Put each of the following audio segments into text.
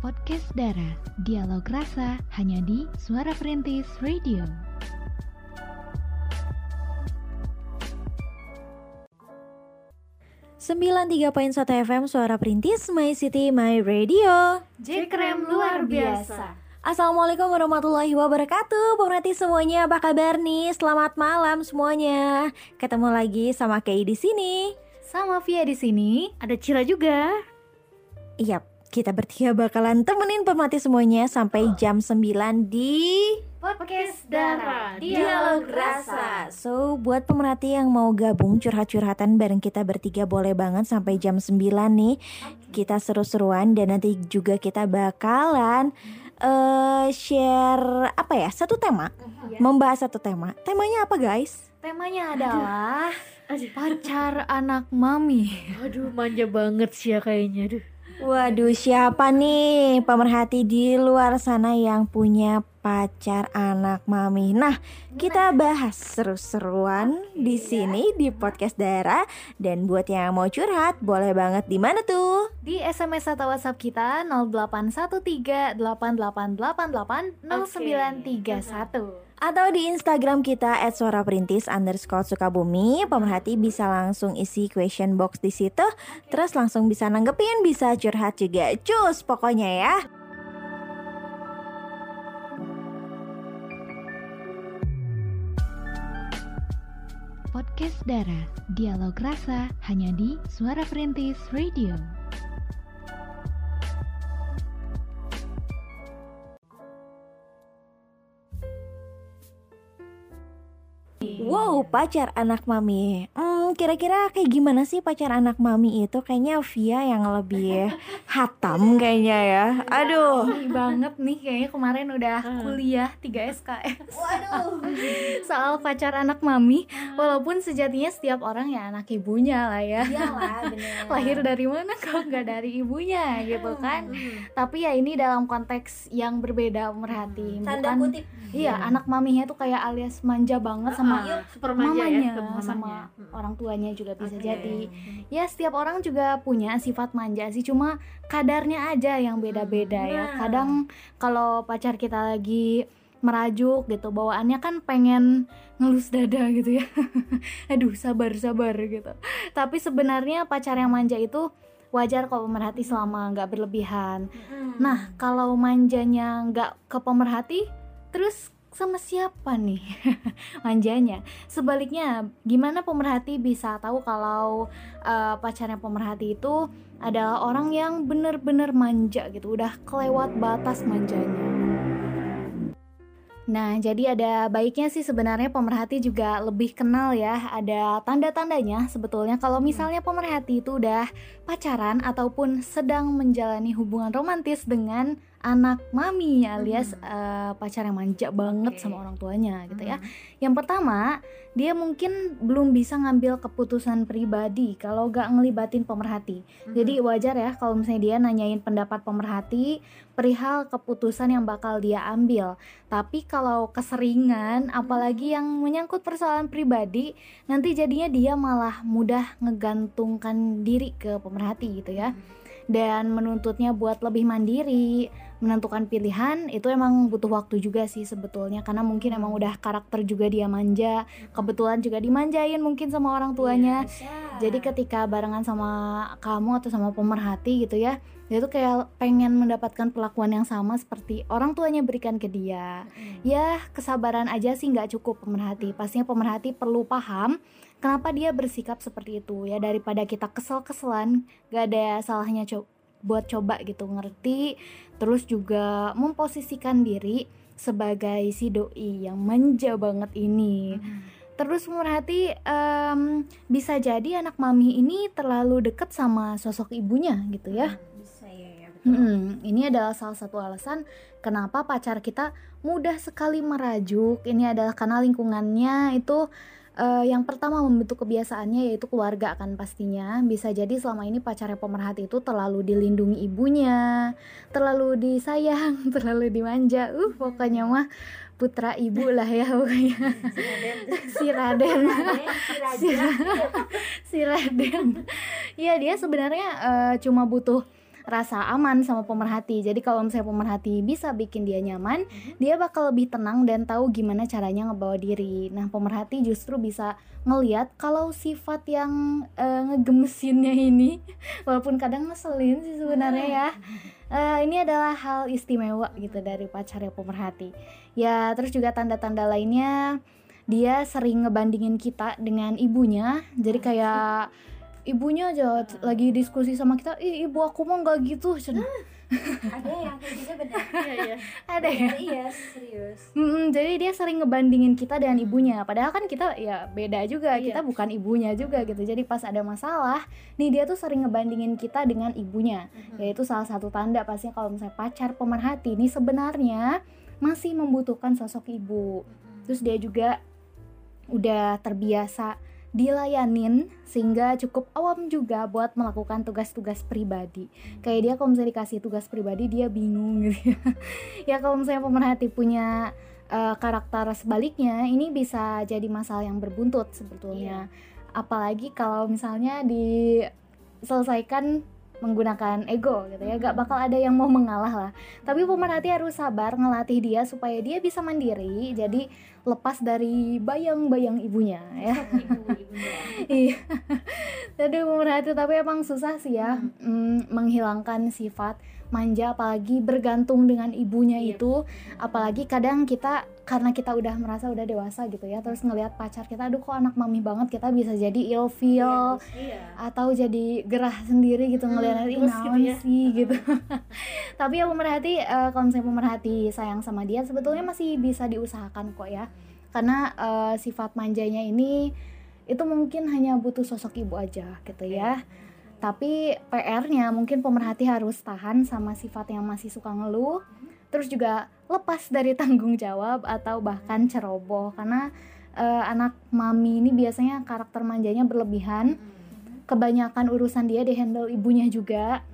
Podcast Dara, Dialog Rasa hanya di Suara Perintis Radio. Sembilan tiga poin satu FM Suara Perintis My City My Radio. Jekrem luar biasa. Assalamualaikum warahmatullahi wabarakatuh Pemerhati semuanya apa kabar nih? Selamat malam semuanya Ketemu lagi sama Kei di sini Sama Via di sini, ada Cira juga. Iya, kita bertiga bakalan temenin pemerhati semuanya Sampai jam 9 di Podcast Dara, Dialog Rasa. So, buat pemerhati yang mau gabung curhat-curhatan bareng kita bertiga boleh banget sampai jam 9 nih. Kita seru-seruan dan nanti juga kita bakalan eh share apa ya satu tema. Membahas satu tema. Temanya apa guys? Temanya adalah pacar anak mami. Aduh manja banget sih ya kayaknya. Aduh waduh siapa nih pemerhati di luar sana yang punya pacar anak mami? Nah kita bahas seru-seruan di sini di podcast daerah dan buat yang mau curhat boleh banget di mana tuh? Di SMS atau WhatsApp kita 081388880931. Atau di Instagram kita at underscore sukabumi. Pemerhati bisa langsung isi question box di situ. Terus langsung bisa nanggepin, bisa curhat juga. Cus pokoknya ya. Podcast Dara, Dialog Rasa hanya di Suara Perintis Radio. Wow pacar anak mami kira-kira kayak gimana sih pacar anak mami itu? Kayaknya Via yang lebih hatam kayaknya ya. Aduh. Ih, banget nih kayaknya kemarin udah kuliah 3 SKS. Waduh. Soal pacar anak mami, walaupun sejatinya setiap orang ya anak ibunya lah ya. Iyalah bener. Lahir dari mana kalau nggak dari ibunya gitu kan. Tapi ya ini dalam konteks yang berbeda merhati. Tanda Bukan- kutip. Iya, anak maminya tuh kayak alias manja banget sama Super manja mamanya, ya mamanya. sama orang tuanya juga bisa Oke. jadi. Ya setiap orang juga punya sifat manja sih, cuma kadarnya aja yang beda-beda ya. Nah. Kadang kalau pacar kita lagi merajuk gitu, bawaannya kan pengen ngelus dada gitu ya. Aduh, sabar sabar gitu. Tapi sebenarnya pacar yang manja itu wajar kalau pemerhati selama nggak berlebihan. Nah, kalau manjanya nggak ke pemerhati, terus sama siapa nih manjanya? Sebaliknya, gimana pemerhati bisa tahu kalau eh, pacarnya pemerhati itu adalah orang yang bener-bener manja gitu, udah kelewat batas manjanya. Nah, jadi ada baiknya sih sebenarnya pemerhati juga lebih kenal ya. Ada tanda-tandanya sebetulnya kalau misalnya pemerhati itu udah pacaran ataupun sedang menjalani hubungan romantis dengan anak mami alias eh, pacar yang manja banget Oke. sama orang tuanya gitu ya. Yang pertama, dia mungkin belum bisa ngambil keputusan pribadi kalau gak ngelibatin pemerhati. Jadi wajar ya kalau misalnya dia nanyain pendapat pemerhati perihal keputusan yang bakal dia ambil. Tapi kalau keseringan, apalagi yang menyangkut persoalan pribadi, nanti jadinya dia malah mudah ngegantungkan diri ke pemerhati gitu ya. Dan menuntutnya buat lebih mandiri, menentukan pilihan itu emang butuh waktu juga sih sebetulnya karena mungkin emang udah karakter juga dia manja, kebetulan juga dimanjain mungkin sama orang tuanya. Jadi ketika barengan sama kamu atau sama pemerhati gitu ya, dia tuh kayak pengen mendapatkan perlakuan yang sama seperti orang tuanya berikan ke dia. Ya kesabaran aja sih nggak cukup pemerhati. Pastinya pemerhati perlu paham kenapa dia bersikap seperti itu ya daripada kita kesel-keselan, gak ada salahnya co- buat coba gitu ngerti, terus juga memposisikan diri sebagai si doi yang manja banget ini. Terus pemerhati em, bisa jadi anak mami ini terlalu deket sama sosok ibunya gitu ya. Bisa ya, ya Mm-mm, ini adalah salah satu alasan kenapa pacar kita mudah sekali merajuk. Ini adalah karena lingkungannya itu eh, yang pertama membentuk kebiasaannya yaitu keluarga kan pastinya. Bisa jadi selama ini pacarnya pemerhati itu terlalu dilindungi ibunya, terlalu disayang, terlalu dimanja. Uh, pokoknya mah putra ibu lah ya pokoknya. si Raden. si, si Raden. Iya dia sebenarnya eh, cuma butuh rasa aman sama pemerhati. Jadi kalau misalnya pemerhati bisa bikin dia nyaman, dia bakal lebih tenang dan tahu gimana caranya ngebawa diri. Nah, pemerhati justru bisa ngeliat kalau sifat yang eh, ngegemesinnya ini, walaupun kadang ngeselin sih sebenarnya ya. eh, ini adalah hal istimewa gitu dari pacarnya pemerhati. Ya, terus juga tanda-tanda lainnya dia sering ngebandingin kita dengan ibunya. Jadi kayak ibunya aja t- lagi diskusi sama kita, "Ih, ibu aku mah nggak gitu." Cen. ada yang kayak gitu benar Iya, iya. Ada ya? iya serius. Mm-mm, jadi dia sering ngebandingin kita dengan ibunya. Padahal kan kita ya beda juga. Iya. kita bukan ibunya juga gitu. Jadi pas ada masalah nih dia tuh sering ngebandingin kita dengan ibunya. Yaitu salah satu tanda pastinya kalau misalnya pacar pemerhati ini sebenarnya masih membutuhkan sosok ibu. Terus dia juga udah terbiasa dilayanin sehingga cukup awam juga buat melakukan tugas-tugas pribadi. Kayak dia kalau misalnya dikasih tugas pribadi dia bingung gitu ya. Ya kalau misalnya pemerhati punya eh, karakter sebaliknya ini bisa jadi masalah yang berbuntut sebetulnya. Apalagi kalau misalnya diselesaikan menggunakan ego gitu ya. Gak bakal ada yang mau mengalah lah. Tapi pemerhati harus sabar ngelatih dia supaya dia bisa mandiri. Jadi lepas dari bayang-bayang ibunya ya. Iya. Jadi pemerhati tapi emang susah sih ya mm, menghilangkan sifat manja apalagi bergantung dengan ibunya Iya, itu. Apalagi kadang kita karena kita udah merasa udah dewasa gitu ya terus ngelihat pacar kita aduh kok anak mami banget kita bisa jadi ilfeel Iya. atau jadi gerah sendiri gitu Hmm, ngelihat "Ih, terus gitu ya." sih gitu. Tapi ya pemerhati eh, kalau misalnya pemerhati sayang sama dia sebetulnya masih bisa diusahakan kok ya. Karena eh, sifat manjanya ini itu mungkin hanya butuh sosok ibu aja gitu ya tapi PR-nya mungkin pemerhati harus tahan sama sifat yang masih suka ngeluh terus juga lepas dari tanggung jawab atau bahkan ceroboh. Karena eh, anak mami ini biasanya karakter manjanya berlebihan. Kebanyakan urusan dia dihandle ibunya juga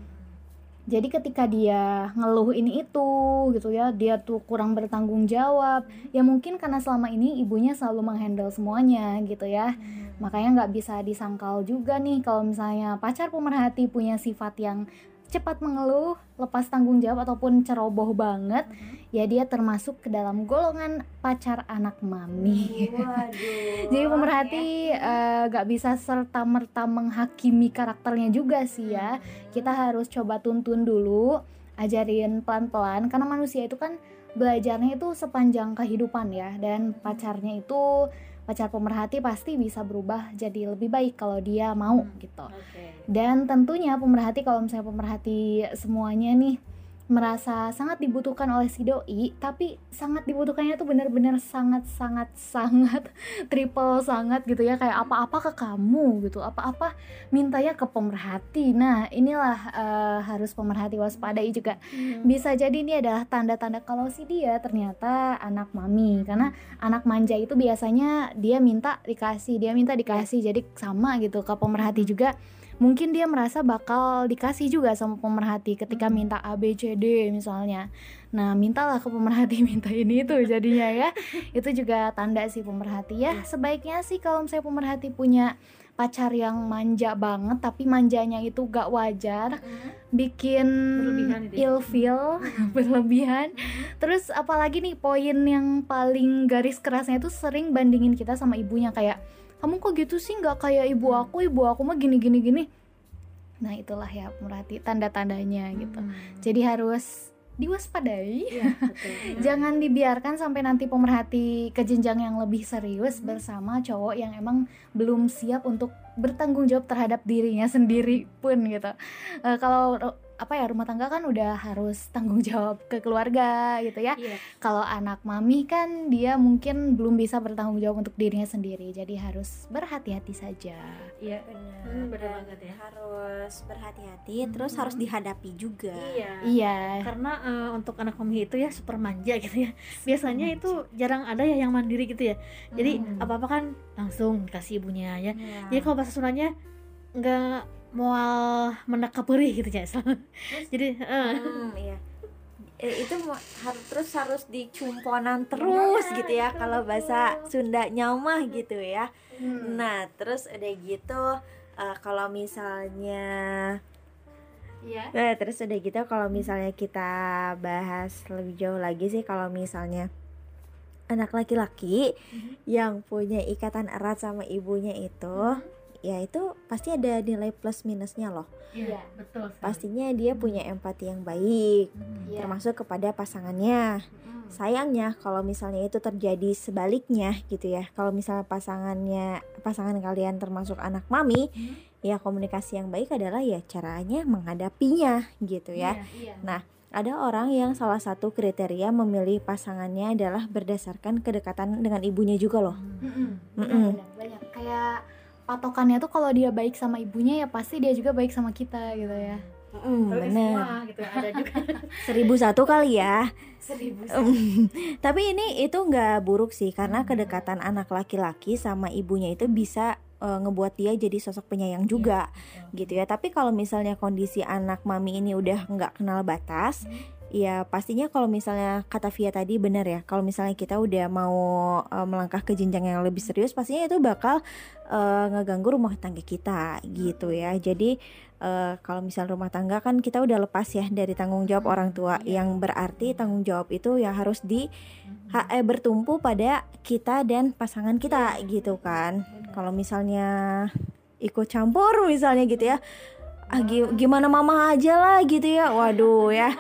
jadi ketika dia ngeluh ini itu gitu ya dia tuh kurang bertanggung jawab. Ya mungkin karena selama ini ibunya selalu menghandle semuanya gitu ya. Makanya nggak bisa disangkal juga nih kalau misalnya pacar pemerhati punya sifat yang cepat mengeluh lepas tanggung jawab ataupun ceroboh banget ya dia termasuk ke dalam golongan pacar anak mami. Waduh. Jadi pemerhati eh, gak bisa serta merta menghakimi karakternya juga sih ya. Kita harus coba tuntun dulu, ajarin pelan-pelan karena manusia itu kan belajarnya itu sepanjang kehidupan ya dan pacarnya itu pacar pemerhati pasti bisa berubah jadi lebih baik kalau dia mau gitu. Oke. Dan tentunya pemerhati kalau misalnya pemerhati semuanya nih merasa sangat dibutuhkan oleh si doi, tapi sangat dibutuhkannya tuh benar-benar sangat sangat sangat triple sangat gitu ya. Kayak apa-apa ke kamu gitu, apa-apa mintanya ke pemerhati. Nah inilah eh, harus pemerhati waspadai juga. Bisa jadi ini adalah tanda-tanda kalau si dia ternyata anak mami. Karena anak manja itu biasanya dia minta dikasih, dia minta dikasih. Jadi sama gitu ke pemerhati juga mungkin dia merasa bakal dikasih juga sama pemerhati ketika minta A B C D misalnya. Nah, mintalah ke pemerhati minta ini itu jadinya ya. Itu juga tanda sih pemerhati ya. Sebaiknya sih kalau misalnya pemerhati punya pacar yang manja banget tapi manjanya itu gak wajar bikin Berlebihan gitu ya. ilfeel berlebihan terus apalagi nih poin yang paling garis kerasnya itu sering bandingin kita sama ibunya kayak kamu kok gitu sih? Nggak kayak ibu aku ibu aku mah gini gini gini. Nah itulah ya pemerhati tanda tandanya gitu jadi harus diwaspadai. Iya, betul. jangan dibiarkan sampai nanti pemerhati ke jenjang yang lebih serius bersama cowok yang emang belum siap untuk bertanggung jawab terhadap dirinya sendiri pun gitu. Eh, kalau apa ya rumah tangga kan udah harus tanggung jawab ke keluarga gitu ya Iya. kalau anak mami kan dia mungkin belum bisa bertanggung jawab untuk dirinya sendiri jadi harus berhati-hati saja Iya. benar Hmm, bener Dan banget ya. harus berhati-hati terus harus dihadapi juga Iya. iya Karena eh, untuk anak mami itu ya super manja gitu ya. Biasanya itu jarang ada ya yang mandiri gitu ya. Jadi Hmm. apa-apa kan langsung kasih ibunya ya. Iya. Jadi kalau bahasa Sundanya nggak mual mendak perih gitu ya. Jadi eh, Hmm, iya. Eh, itu mau- harus terus harus dicumponan terus gitu ya kalau bahasa Sunda nyamah gitu ya. Nah, terus udah gitu eh, kalau misalnya Iya. Nah, terus udah gitu kalau misalnya kita bahas lebih jauh lagi sih kalau misalnya anak laki-laki yang punya ikatan erat sama ibunya itu ya itu pasti ada nilai plus minusnya loh. Iya. betul sekali. Pastinya dia punya empati yang baik Hmm. Iya. termasuk kepada pasangannya. Mm. Sayangnya kalau misalnya itu terjadi sebaliknya gitu ya. Kalau misalnya pasangannya pasangan kalian termasuk anak mami, Hmm. ya komunikasi yang baik adalah ya caranya menghadapinya gitu ya. Iya. Nah, ada orang yang salah satu kriteria memilih pasangannya adalah berdasarkan kedekatan dengan ibunya juga loh. Mm-mm. Mm-mm. Benar-benar banyak. Kayak patokannya tuh kalau dia baik sama ibunya ya pasti dia juga baik sama kita gitu ya. Mm, Tapi bener. semua gitu ada juga. Seribu satu kali ya. Seribu. Tapi ini itu nggak buruk sih karena kedekatan anak laki-laki sama ibunya itu bisa eh, ngebuat dia jadi sosok penyayang juga gitu ya. Tapi kalau misalnya kondisi anak mami ini udah nggak kenal batas, ya pastinya kalau misalnya kata Via tadi benar ya. Kalau misalnya kita udah mau eh, melangkah ke jenjang yang lebih serius, pastinya itu bakal eh, ngeganggu rumah tangga kita gitu ya. Jadi eh, kalau misal rumah tangga kan kita udah lepas ya dari tanggung jawab orang tua. yang berarti tanggung jawab itu ya harus di ha- eh, bertumpu pada kita dan pasangan kita gitu kan. Kalau misalnya ikut campur misalnya gitu ya ah gi- gimana mama aja lah gitu ya. Waduh ya.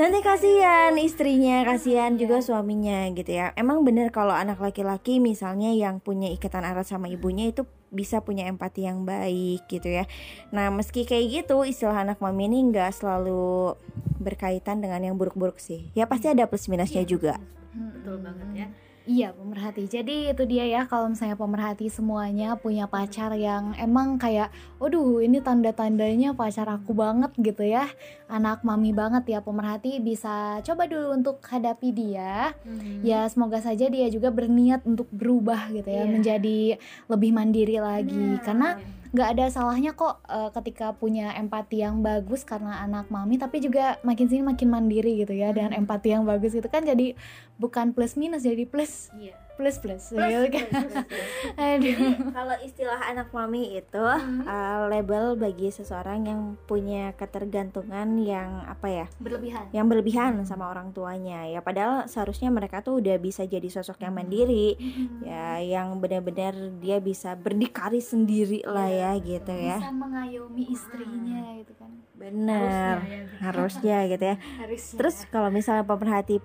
nanti kasihan istrinya kasihan juga suaminya gitu ya. Emang bener kalau anak laki-laki misalnya yang punya ikatan erat sama ibunya itu bisa punya empati yang baik gitu ya. Nah meski kayak gitu istilah anak mami ini nggak selalu berkaitan dengan yang buruk-buruk sih. Ya pasti ada plus minusnya juga. Betul banget ya. Iya pemerhati. Jadi itu dia ya kalau misalnya pemerhati semuanya punya pacar yang emang kayak, waduh ini tanda-tandanya pacar aku banget gitu ya, anak mami banget ya pemerhati bisa coba dulu untuk hadapi dia. Ya semoga saja dia juga berniat untuk berubah gitu ya, Iya. menjadi lebih mandiri lagi. Benar. Karena nggak ada salahnya kok eh, ketika punya empati yang bagus karena anak mami tapi juga makin sini makin mandiri gitu ya dan empati yang bagus itu kan jadi bukan plus minus jadi plus Iya. Plus plus, Plus, gitu kan. aduh. Kalau istilah anak mami itu uh, label bagi seseorang yang punya ketergantungan yang apa ya? Berlebihan. Yang berlebihan sama orang tuanya. Ya padahal seharusnya mereka tuh udah bisa jadi sosok yang mandiri. Ya yang benar-benar dia bisa berdikari sendiri lah ya gitu ya. Bisa mengayomi istrinya gitu kan. Bener Harusnya ya. harusnya gitu ya. Harusnya. Terus kalau misalnya pemerhati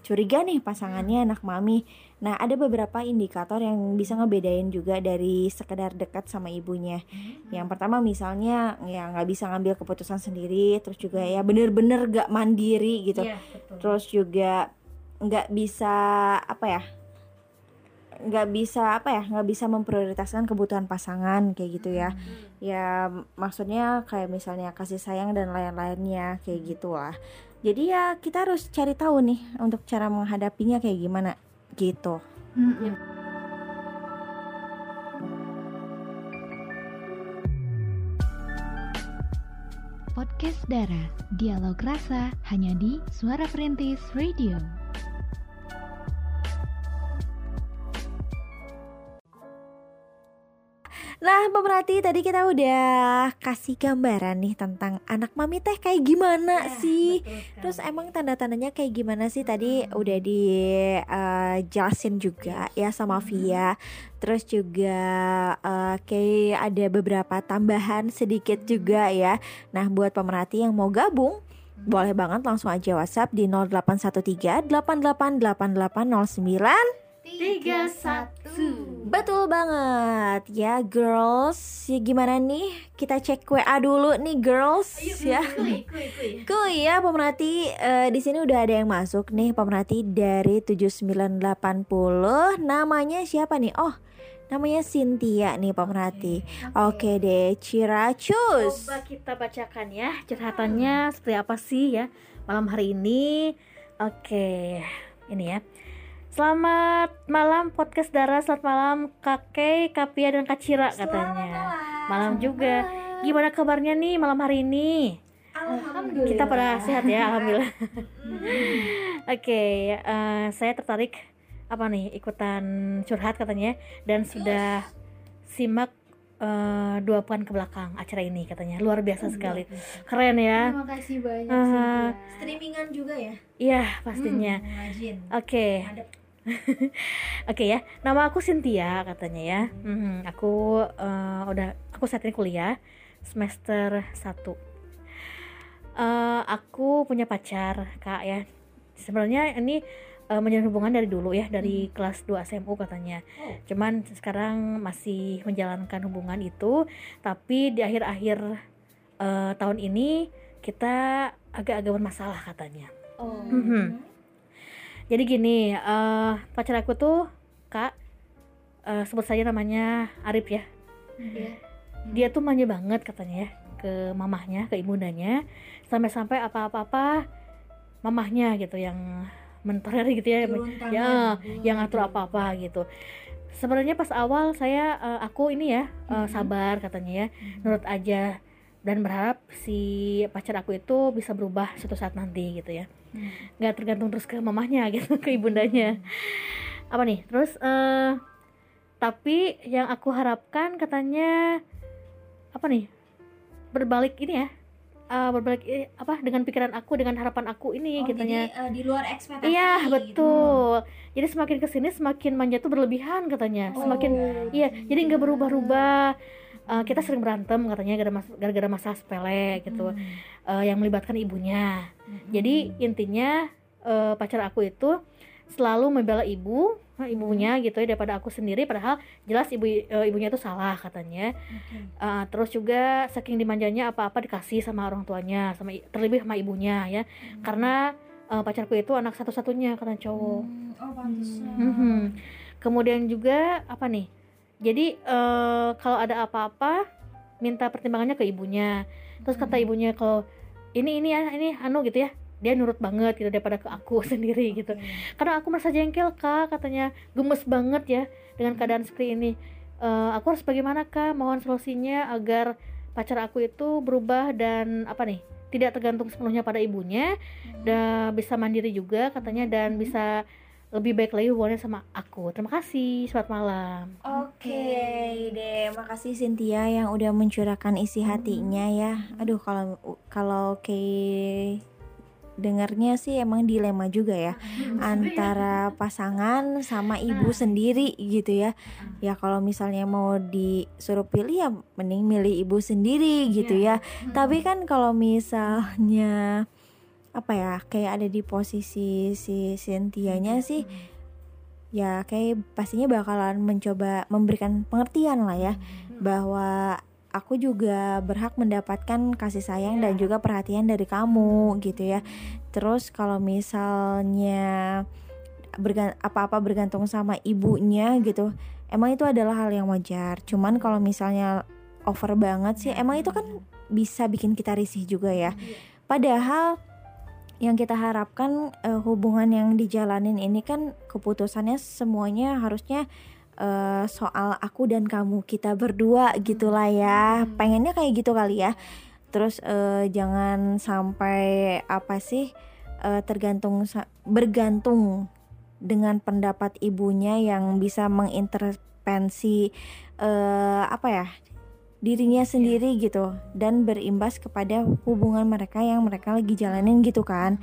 curiga nih pasangannya anak mami. Nah ada beberapa indikator yang bisa ngebedain juga dari sekedar dekat sama ibunya. Yang pertama misalnya ya nggak bisa ngambil keputusan sendiri terus juga ya bener-bener gak mandiri gitu. Iya, betul. terus juga nggak bisa apa ya nggak bisa apa ya nggak bisa memprioritaskan kebutuhan pasangan kayak gitu ya. Ya maksudnya kayak misalnya kasih sayang dan lain-lainnya kayak gitulah jadi ya kita harus cari tahu nih untuk cara menghadapinya kayak gimana gitu Mm-mm. Podcast Dara, dialog rasa hanya di Suara Perintis Radio. Nah, pemerhati tadi kita udah kasih gambaran nih tentang anak mami teh kayak gimana sih. Betul sekali. Terus emang tanda-tandanya kayak gimana sih tadi udah dijelasin juga ya sama Via. Terus juga eh, kayak ada beberapa tambahan sedikit juga ya. Nah, buat pemerhati yang mau gabung boleh banget langsung aja WhatsApp di 0813 888809 tiga satu. Betul banget ya girls ya, Gimana nih kita cek WA dulu nih girls ya Kuy, kuy, kuy. Kuy ya pemerhati eh, di sini udah ada yang masuk nih pemerhati dari 7980 Namanya siapa nih? Oh namanya Cynthia nih pemerhati Oke deh Ciracus Coba kita bacakan ya curhatannya seperti apa sih ya malam hari ini. Oke, ini ya. Selamat malam podcast Dara, selamat malam kakek, Kapia dan Kacira katanya. Malam juga. Gimana kabarnya nih malam hari ini? Alhamdulillah Kita pada sehat ya, alhamdulillah. Oke, eh, saya tertarik apa nih ikutan curhat katanya dan sudah simak eh, dua pekan ke belakang acara ini katanya luar biasa sekali keren ya Terima kasih banyak. Cynthia. Streamingan juga ya. iya pastinya Rajin. oke oke ya nama aku Cynthia katanya ya Mhm, aku eh, udah aku saat ini kuliah semester 1 Eh, aku punya pacar kak ya sebenarnya ini eh, menjalin hubungan dari dulu ya dari kelas 2 SMU katanya Oh. cuman sekarang masih menjalankan hubungan itu tapi di akhir-akhir eh, tahun ini kita agak-agak bermasalah katanya Oh. Mhm. Jadi gini eh, pacar aku tuh kak eh, sebut saja namanya Arif ya. Iya. dia tuh manja banget katanya ya ke mamahnya ke ibundanya sampai-sampai apa-apa-apa mamahnya gitu yang mentorer gitu ya ya yang ngatur apa-apa gitu. Sebenarnya pas awal saya eh, aku ini ya eh, sabar katanya ya. Nurut aja dan berharap si pacar aku itu bisa berubah suatu saat nanti gitu ya nggak tergantung terus ke mamahnya gitu ke ibundanya apa nih terus eh tapi yang aku harapkan katanya apa nih berbalik ini ya eh, berbalik eh, apa dengan pikiran aku dengan harapan aku ini katanya eh, di luar ekspektasi. Iya gitu. betul. Jadi semakin ke sini semakin manja tuh berlebihan katanya. Semakin iya. Jadi nggak berubah-ubah. Eh, kita sering berantem katanya gara-gara mas- gara-gara masalah sepele gitu. Eh, yang melibatkan ibunya. Jadi intinya eh, pacar aku itu selalu membela ibu, ibunya gitu ya daripada aku sendiri. Padahal jelas ibu eh, ibunya itu salah katanya. Eh, terus juga saking dimanjanya apa-apa dikasih sama orang tuanya, sama terlebih sama ibunya ya. Karena eh, pacarku itu anak satu-satunya karena cowok. Oh, pantesan. Mhm. Kemudian juga apa nih? Jadi eh, kalau ada apa-apa minta pertimbangannya ke ibunya. Terus kata ibunya kalau ini ini ya ini anu gitu ya. Dia nurut banget gitu daripada ke aku sendiri gitu. Karena aku merasa jengkel kak katanya gemes banget ya dengan keadaan seperti ini. Eh, aku harus bagaimana kak? Mohon solusinya agar pacar aku itu berubah dan apa nih? Tidak tergantung sepenuhnya pada ibunya dan bisa mandiri juga katanya dan bisa lebih baik lagi hubungannya sama aku. Terima kasih. Selamat malam. Oke deh, makasih Cynthia yang udah mencurahkan isi hatinya ya. Aduh kalau kalau kayak dengarnya sih emang dilema juga ya antara pasangan sama ibu sendiri gitu ya. Ya kalau misalnya mau disuruh pilih ya mending milih ibu sendiri gitu ya. Tapi kan kalau misalnya apa ya kayak ada di posisi si Cynthia-nya sih ya kayak pastinya bakalan mencoba memberikan pengertian lah ya bahwa aku juga berhak mendapatkan kasih sayang dan juga perhatian dari kamu gitu ya. Terus kalau misalnya bergan- apa-apa bergantung sama ibunya gitu, emang itu adalah hal yang wajar. Cuman kalau misalnya over banget sih, emang itu kan bisa bikin kita risih juga ya. Padahal yang kita harapkan eh, hubungan yang dijalanin ini kan keputusannya semuanya harusnya eh, soal aku dan kamu kita berdua gitulah ya. Pengennya kayak gitu kali ya. Terus eh, jangan sampai apa sih eh, tergantung bergantung dengan pendapat ibunya yang bisa mengintervensi eh, apa ya dirinya sendiri gitu dan berimbas kepada hubungan mereka yang mereka lagi jalanin gitu kan.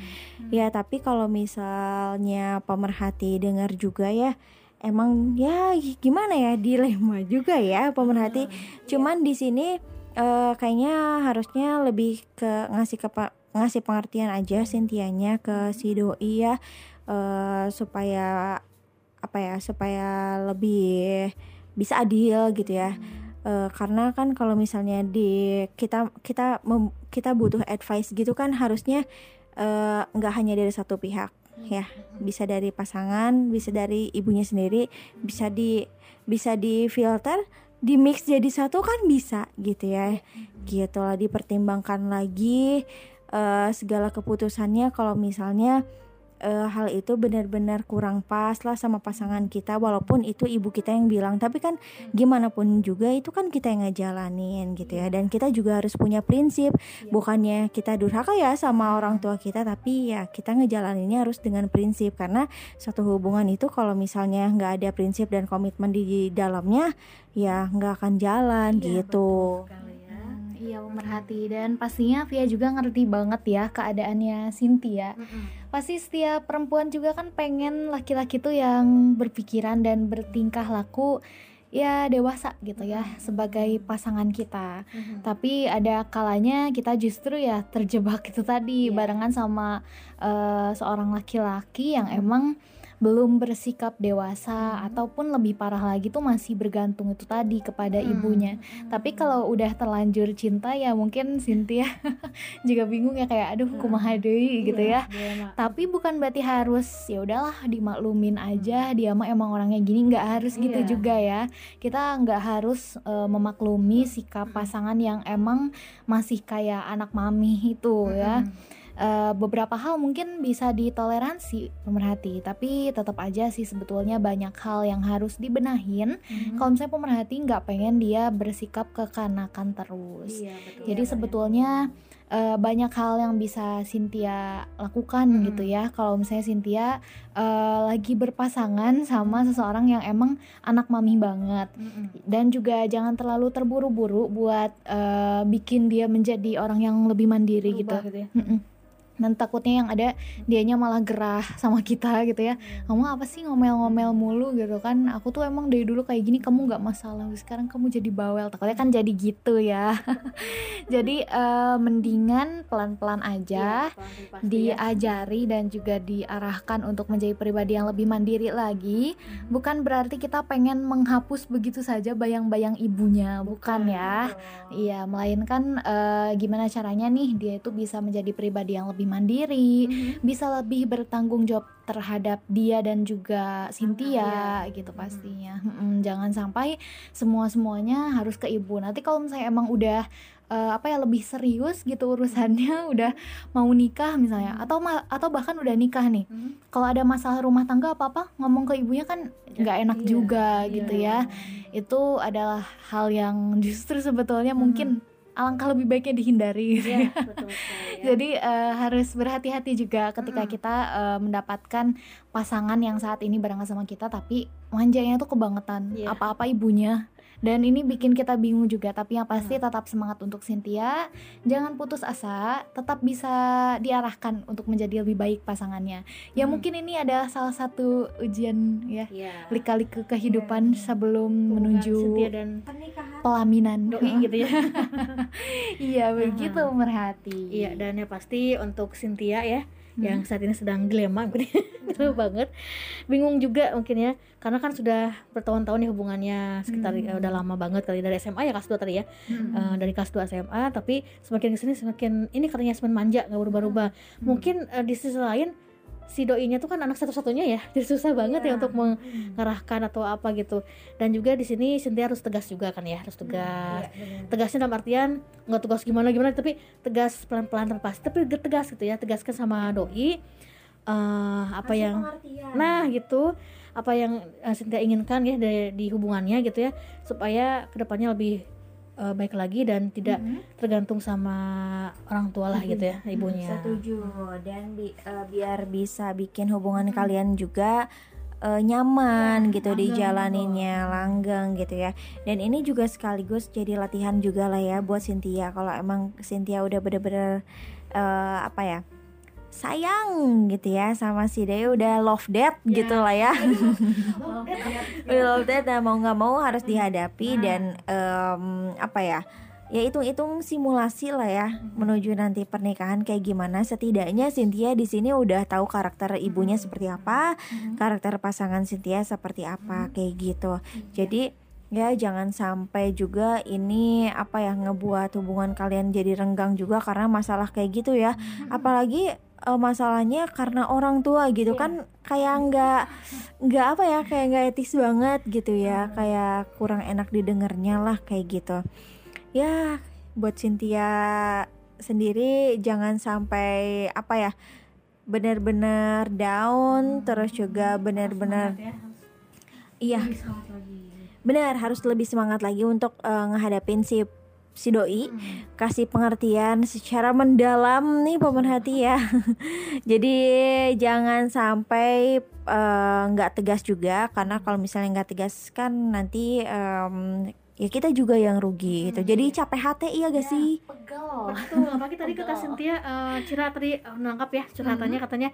Ya tapi kalau misalnya pemerhati dengar juga ya emang ya gimana ya dilema juga ya pemerhati. Cuman di sini eh, kayaknya harusnya lebih ke ngasih kepa ngasih pengertian aja Sintianya ke si doi ya eh, supaya apa ya supaya lebih bisa adil gitu ya Eh, karena kan kalau misalnya di kita kita mem- kita butuh advice gitu kan harusnya eh, nggak hanya dari satu pihak ya. Bisa dari pasangan bisa dari ibunya sendiri bisa di bisa di filter di mix jadi satu kan bisa gitu ya. Gitu lah dipertimbangkan lagi eh, segala keputusannya kalau misalnya eh, hal itu benar-benar kurang pas lah sama pasangan kita walaupun itu ibu kita yang bilang. Tapi kan gimana pun juga itu kan kita yang ngejalanin gitu ya. Dan kita juga harus punya prinsip. Bukannya kita durhaka ya sama orang tua kita tapi ya kita ngejalaninnya harus dengan prinsip. Karena suatu hubungan itu kalau misalnya nggak ada prinsip dan komitmen di dalamnya ya nggak akan jalan Iya, gitu. ya. Hmm, iya pemerhati dan pastinya Via juga ngerti banget ya keadaannya Cynthia. Mm-mm. Pasti setiap perempuan juga kan pengen laki-laki tuh yang berpikiran dan bertingkah laku ya dewasa gitu ya sebagai pasangan kita. Mhm. Tapi ada kalanya kita justru ya terjebak itu tadi Iya. barengan sama eh, seorang laki-laki yang emang belum bersikap dewasa ataupun lebih parah lagi tuh masih bergantung itu tadi kepada Hmm. ibunya. Tapi kalau udah terlanjur cinta ya mungkin Cynthia juga bingung ya kayak aduh kumaha deui gitu ya. Iya, Mak. Tapi bukan berarti harus ya udahlah dimaklumin aja dia mah emang orangnya gini nggak harus gitu Iya. juga ya. Kita nggak harus eh, memaklumi sikap pasangan yang emang masih kayak anak mami itu ya. Eh, beberapa hal mungkin bisa ditoleransi pemerhati, tapi tetap aja sih sebetulnya banyak hal yang harus dibenahin. Mhm. Kalau misalnya pemerhati nggak pengen dia bersikap kekanakan terus. Iya, betul. Jadi sebetulnya eh, banyak hal yang bisa Cynthia lakukan Hmm. gitu ya. Kalau misalnya Cynthia eh, lagi berpasangan sama seseorang yang emang anak mami banget Mm-mm. dan juga jangan terlalu terburu-buru buat eh, bikin dia menjadi orang yang lebih mandiri Berubah gitu. gitu ya. Dan takutnya yang ada dianya malah gerah sama kita gitu ya. Kamu apa sih ngomel-ngomel mulu gitu kan? Aku tuh emang dari dulu kayak gini kamu nggak masalah. Sekarang kamu jadi bawel. Takutnya kan jadi gitu ya. jadi eh, mendingan pelan-pelan aja Iya, ya. diajari dan juga diarahkan untuk menjadi pribadi yang lebih mandiri lagi. Bukan berarti kita pengen menghapus begitu saja bayang-bayang ibunya, bukan, ya. Iya, melainkan eh, gimana caranya nih dia itu bisa menjadi pribadi yang lebih mandiri, Mhm. bisa lebih bertanggung jawab terhadap dia dan juga Cynthia Iya. gitu pastinya. Mm-mm, jangan sampai semua semuanya harus ke ibu. Nanti kalau misalnya emang udah eh, apa ya lebih serius gitu urusannya, udah mau nikah misalnya, atau ma- atau bahkan udah nikah nih. Mhm. Kalau ada masalah rumah tangga apa apa ngomong ke ibunya kan nggak enak Iya, juga iya, gitu iya. ya. Itu adalah hal yang justru sebetulnya Mhm. mungkin alangkah lebih baiknya dihindari. gitu Iya, betul sekali ya. Jadi eh, harus berhati-hati juga ketika Mm-mm. kita eh, mendapatkan pasangan yang saat ini barengan sama kita tapi manjanya tuh kebangetan Iya. apa-apa ibunya dan ini bikin kita bingung juga tapi yang pasti Mm. tetap semangat untuk Cynthia jangan putus asa tetap bisa diarahkan untuk menjadi lebih baik pasangannya ya Mm. mungkin ini adalah salah satu ujian ya Iya. lika-liku kehidupan sebelum Hubungan menuju Cynthia dan pelaminan doi gitu ya. iya begitu Mm. merhati Iya, dan ya pasti untuk Cynthia ya Hmm. yang saat ini sedang dilema gitu, gitu banget. Bingung juga mungkin ya, karena kan sudah bertahun-tahun ya hubungannya sekitar Hmm. eh, udah lama banget kali dari SMA ya kelas 2 tadi ya. Mm. Eh, dari kelas 2 SMA tapi semakin ke sini semakin ini katanya semakin manja nggak berubah-ubah. Hmm. Mungkin eh, di sisi lain si doinya tuh kan anak satu-satunya ya, jadi susah banget ya Iya. untuk mengarahkan atau apa gitu. Dan juga di sini Cynthia harus tegas juga kan ya, harus tegas. Tegasnya dalam artian nggak tegas gimana gimana, tapi tegas pelan-pelan terpas, tapi tegas gitu ya, tegaskan sama doi eh, apa yang Nah gitu apa yang uh, Cynthia inginkan ya dari di hubungannya gitu ya supaya ke depannya lebih uh, baik lagi dan tidak Mhm. tergantung sama orang tua lah gitu ya ibunya. Setuju. Dan bi- eh, biar bisa bikin hubungan kalian juga eh, nyaman gitu dijalaninnya langgeng gitu ya. Dan ini juga sekaligus jadi latihan juga lah ya buat Cynthia. Kalau emang Cynthia udah bener-bener eh, apa ya sayang gitu ya sama si Deo udah love dead gitu lah ya. udah love dead nah mau nggak mau harus dihadapi dan em, apa ya ya hitung-hitung simulasi lah ya menuju nanti pernikahan kayak gimana. Setidaknya Cynthia di sini udah tahu karakter ibunya seperti apa karakter pasangan Cynthia seperti apa kayak gitu. Jadi ya jangan sampai juga ini apa ya ngebuat hubungan kalian jadi renggang juga karena masalah kayak gitu ya. Apalagi eh, masalahnya karena orang tua gitu kan kayak nggak nggak apa ya kayak nggak etis banget gitu ya kayak kurang enak didengarnya lah kayak gitu. Ya buat Cynthia sendiri jangan sampai apa ya benar-benar down terus juga benar-benar ya. iya. benar harus lebih semangat lagi untuk eh, ngehadapin si si doi kasih pengertian secara mendalam nih pemerhati ya. Jadi jangan sampai eh, nggak tegas juga karena kalau misalnya nggak tegas kan nanti em, ya kita juga yang rugi gitu. Jadi capek hati iya gak sih? pegel. Betul, apalagi tadi kata Cynthia eh, Cira tadi eh, menangkap ya curhatannya katanya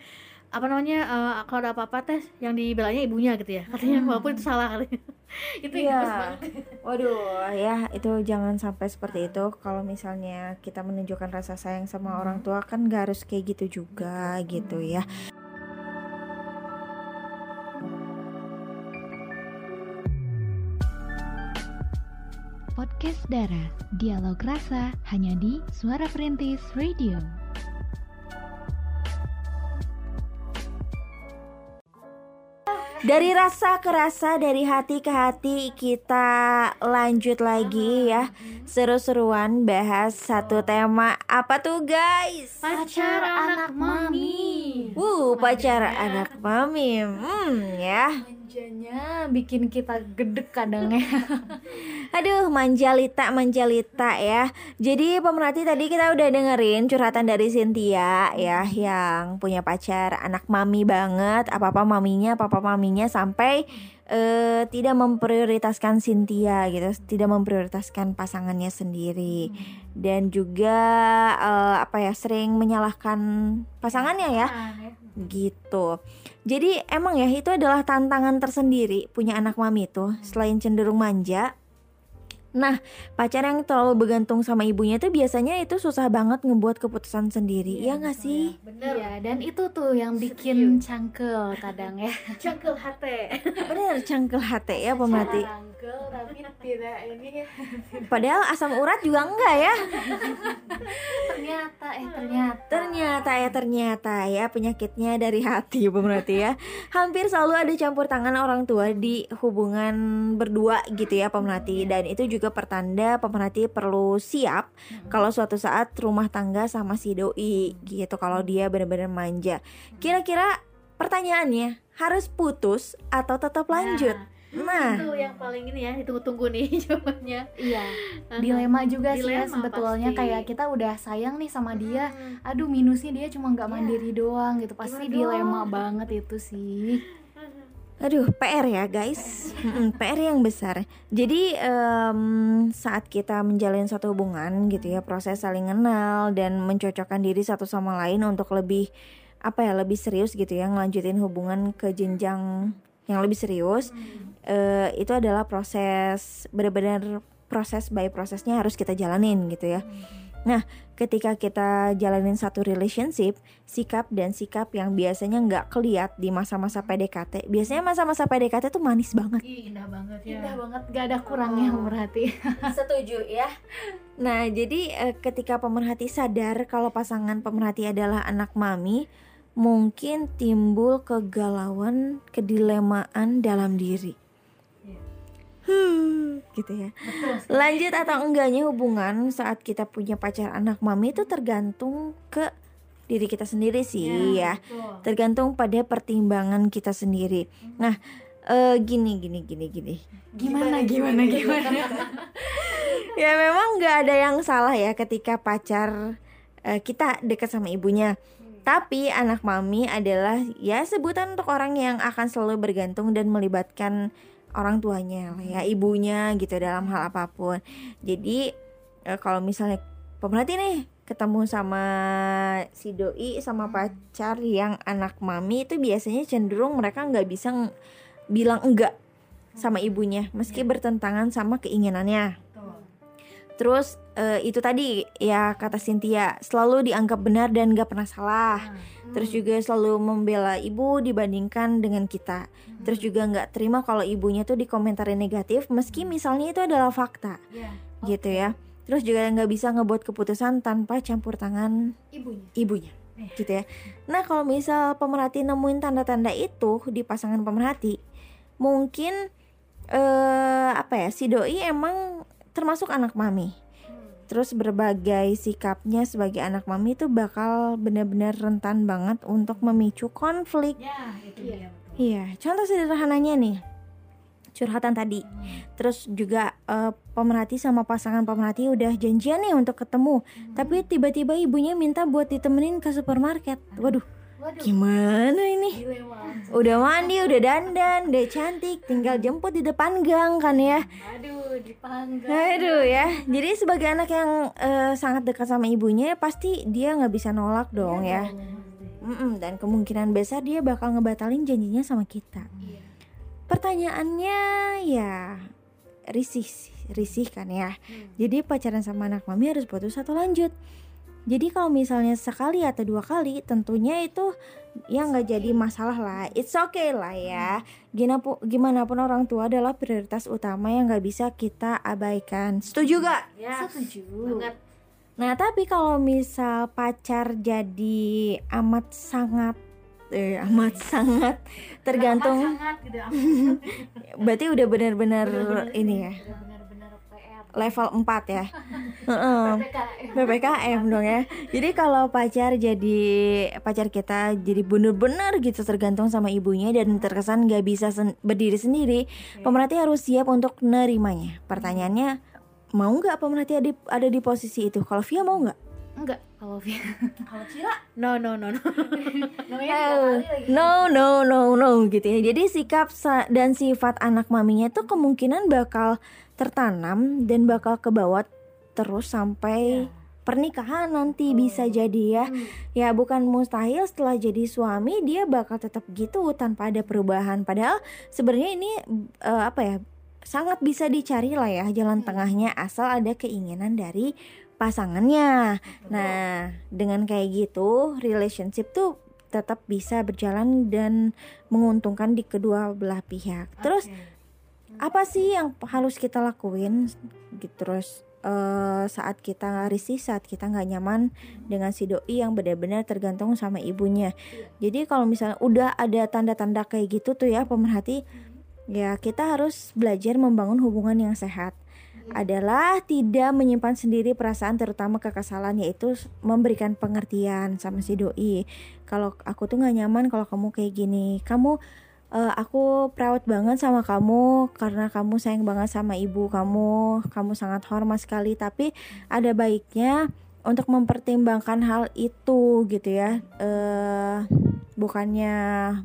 apa namanya eh, kalau ada apa-apa teh yang dibelanya ibunya gitu ya katanya walaupun itu salah kali itu Iya. Waduh, ya itu jangan sampai seperti itu. Kalau misalnya kita menunjukkan rasa sayang sama orang tua kan gak harus kayak gitu juga gitu ya. Podcast Dara, dialog rasa hanya di Suara Perintis Radio. Dari rasa ke rasa, dari hati ke hati kita lanjut lagi ya. Seru-seruan bahas satu tema apa tuh guys? pacar anak mami Uh, pacar anak mami. Hmm, ya. Manjanya bikin kita gedek kadang ya Aduh, manjalita, manjalita ya. Jadi pemerhati tadi kita udah dengerin curhatan dari Cynthia ya yang punya pacar anak mami banget, apa-apa maminya, apa-apa maminya sampai eh, tidak memprioritaskan Cynthia gitu, tidak memprioritaskan pasangannya sendiri. Dan juga eh, apa ya sering menyalahkan pasangannya ya. Gitu. Jadi emang ya itu adalah tantangan tersendiri punya anak mami itu selain cenderung manja. Nah, pacar yang terlalu bergantung sama ibunya itu biasanya itu susah banget ngebuat keputusan sendiri. Iya nggak sih? bener Iya, dan itu tuh yang bikin cangkel kadang ya. cangkel hati Bener cangkel hati ya pemerhati. Cangkel tapi tidak ini Padahal asam urat juga enggak ya. ternyata eh ternyata. Ternyata ya ternyata ya penyakitnya dari hati pemerhati ya. Hampir selalu ada campur tangan orang tua di hubungan berdua gitu ya pemerhati dan itu juga pertanda pemerhati perlu siap kalau suatu saat rumah tangga sama si doi gitu kalau dia benar-benar manja. Kira-kira pertanyaannya harus putus atau tetap lanjut? Nah, itu yang paling ini ya ditunggu-tunggu nih jawabannya Iya, dilema juga sih ya Dilema sebetulnya pasti. kayak kita udah sayang nih sama dia. Aduh, minusnya dia cuma nggak mandiri doang gitu. Pasti Gimana dilema banget itu sih. Aduh, PR ya guys, PR yang besar. Jadi em, saat kita menjalin satu hubungan gitu ya, proses saling kenal dan mencocokkan diri satu sama lain untuk lebih apa ya, lebih serius gitu ya, ngelanjutin hubungan ke jenjang yang lebih serius. eh, itu adalah proses benar-benar proses by prosesnya harus kita jalanin gitu ya. Nah, ketika kita jalanin satu relationship, sikap dan sikap yang biasanya nggak keliat di masa-masa PDKT, biasanya masa-masa PDKT tuh manis banget. Ih, indah banget ya Indah banget, gak ada kurangnya berarti. Setuju ya. Nah, jadi eh, ketika pemerhati sadar kalau pasangan pemerhati adalah anak mami, mungkin timbul kegalauan, kedilemaan dalam diri. Hmm, gitu ya. Lanjut atau enggaknya hubungan saat kita punya pacar anak mami itu tergantung ke diri kita sendiri sih ya. Tergantung pada pertimbangan kita sendiri. Nah, eh, gini gini gini gini. Gimana gimana gimana? ya memang nggak ada yang salah ya ketika pacar eh, kita dekat sama ibunya. Tapi anak mami adalah ya sebutan untuk orang yang akan selalu bergantung dan melibatkan orang tuanya lah ya ibunya gitu dalam hal apa pun. Jadi eh, kalau misalnya pemerhati nih ketemu sama si doi sama pacar yang anak mami itu biasanya cenderung mereka nggak bisa ng- bilang enggak sama ibunya meski bertentangan sama keinginannya. Terus eh, itu tadi ya kata Cynthia selalu dianggap benar dan gak pernah salah. Terus juga selalu membela ibu dibandingkan dengan kita. Terus juga nggak terima kalau ibunya tuh dikomentari negatif meski misalnya itu adalah fakta, gitu ya. Terus juga nggak bisa ngebuat keputusan tanpa campur tangan Ibunya. ibunya, gitu ya. Nah kalau misal pemerhati nemuin tanda-tanda itu di pasangan pemerhati, mungkin eh apa ya si doi emang termasuk anak mami terus berbagai sikapnya sebagai anak mami itu bakal benar-benar rentan banget untuk memicu konflik. Ya, itu dia. Iya, contoh sederhananya nih curhatan tadi. Terus juga eh, pemerhati sama pasangan pemerhati udah janjian nih untuk ketemu, tapi tiba-tiba ibunya minta buat ditemenin ke supermarket. Waduh, gimana ini? Udah mandi, udah dandan, udah cantik, tinggal jemput di depan gang kan ya. Aduh, dipanggang. Aduh ya, jadi sebagai anak yang eh, sangat dekat sama ibunya, pasti dia nggak bisa nolak dong ya. Mm-mm, dan kemungkinan besar dia bakal ngebatalin janjinya sama kita. Pertanyaannya ya risih, sih, risih kan ya. Jadi pacaran sama anak mami harus putus atau lanjut. Jadi kalau misalnya sekali atau dua kali, tentunya itu ya nggak jadi masalah lah. It's okay lah ya. Gimana pun, gimana pun orang tua adalah prioritas utama yang nggak bisa kita abaikan. Setuju gak? Ya, Setuju. banget. Nah, tapi kalau misal pacar jadi amat sangat eh amat sangat tergantung Sangat gitu. amat. berarti udah benar-benar ini ya Udah benar-benar PR. Level 4 ya. Heeh. PPKM dong ya. Jadi kalau pacar jadi pacar kita jadi bener-bener gitu tergantung sama ibunya dan terkesan nggak bisa sen- berdiri sendiri, pemerhati harus siap untuk nerimanya. Pertanyaannya mau nggak pemerhati ada di, ada di posisi itu? Kalau Via mau nggak? Enggak, kalau Via. Kalau Cira, no no no no. No no no no gitu ya. Jadi sikap dan sifat anak maminya tuh kemungkinan bakal tertanam dan bakal kebawa terus sampai pernikahan nanti bisa jadi ya. Ya bukan mustahil setelah jadi suami dia bakal tetap gitu tanpa ada perubahan. Padahal sebenarnya ini eh, apa ya? sangat bisa dicari lah ya jalan tengahnya asal ada keinginan dari pasangannya. Nah, dengan kayak gitu, relationship tuh tetap bisa berjalan dan menguntungkan di kedua belah pihak. Terus apa sih yang harus kita lakuin? Gitu terus eh, saat kita risih, saat kita nggak nyaman dengan si doi yang benar-benar tergantung sama ibunya. Jadi kalau misalnya udah ada tanda-tanda kayak gitu tuh ya pemerhati, ya kita harus belajar membangun hubungan yang sehat adalah tidak menyimpan sendiri perasaan terutama kekesalan yaitu memberikan pengertian sama si doi. Kalau aku tuh nggak nyaman kalau kamu kayak gini. Kamu eh, aku proud banget sama kamu karena kamu sayang banget sama ibu kamu. Kamu sangat hormat sekali. Tapi ada baiknya untuk mempertimbangkan hal itu gitu ya. Eh bukannya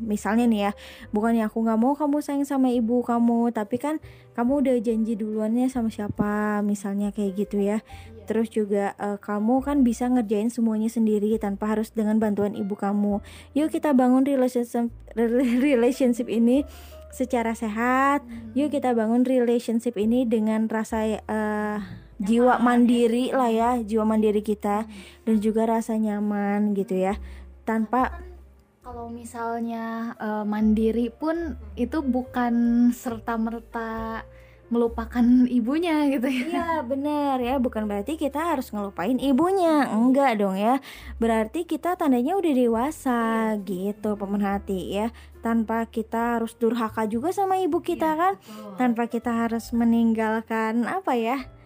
misalnya nih ya bukannya aku nggak mau kamu sayang sama ibu kamu tapi kan kamu udah janji duluannya sama siapa misalnya kayak gitu ya. Terus juga eh, kamu kan bisa ngerjain semuanya sendiri tanpa harus dengan bantuan ibu kamu. Yuk kita bangun relationship relationship ini secara sehat. Yuk kita bangun relationship ini dengan rasa eh, jiwa mandiri lah ya jiwa mandiri kita. Dan juga rasa nyaman gitu ya. Tanpa Kalau misalnya eh, mandiri pun itu bukan serta merta melupakan ibunya gitu ya. Iya bener ya. Bukan berarti kita harus ngelupain ibunya. Enggak dong ya. Berarti kita tandanya udah dewasa gitu pemerhati ya. Tanpa kita harus durhaka juga sama ibu kita kan. tanpa kita harus meninggalkan apa ya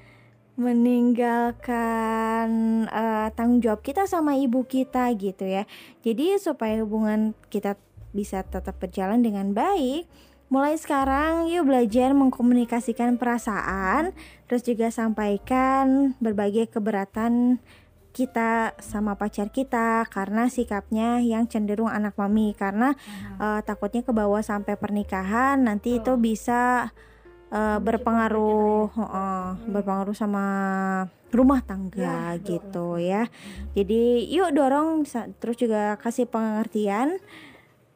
meninggalkan eh, tanggung jawab kita sama ibu kita gitu ya. Jadi supaya hubungan kita bisa tetap berjalan dengan baik Mulai sekarang yuk belajar mengkomunikasikan perasaan Terus juga sampaikan berbagai keberatan kita sama pacar kita Karena sikapnya yang cenderung anak mami. Karena eh, takutnya ke bawah sampai pernikahan Nanti itu bisa eh, berpengaruh heeh, Berpengaruh sama rumah tangga gitu ya. Jadi yuk dorong terus juga kasih pengertian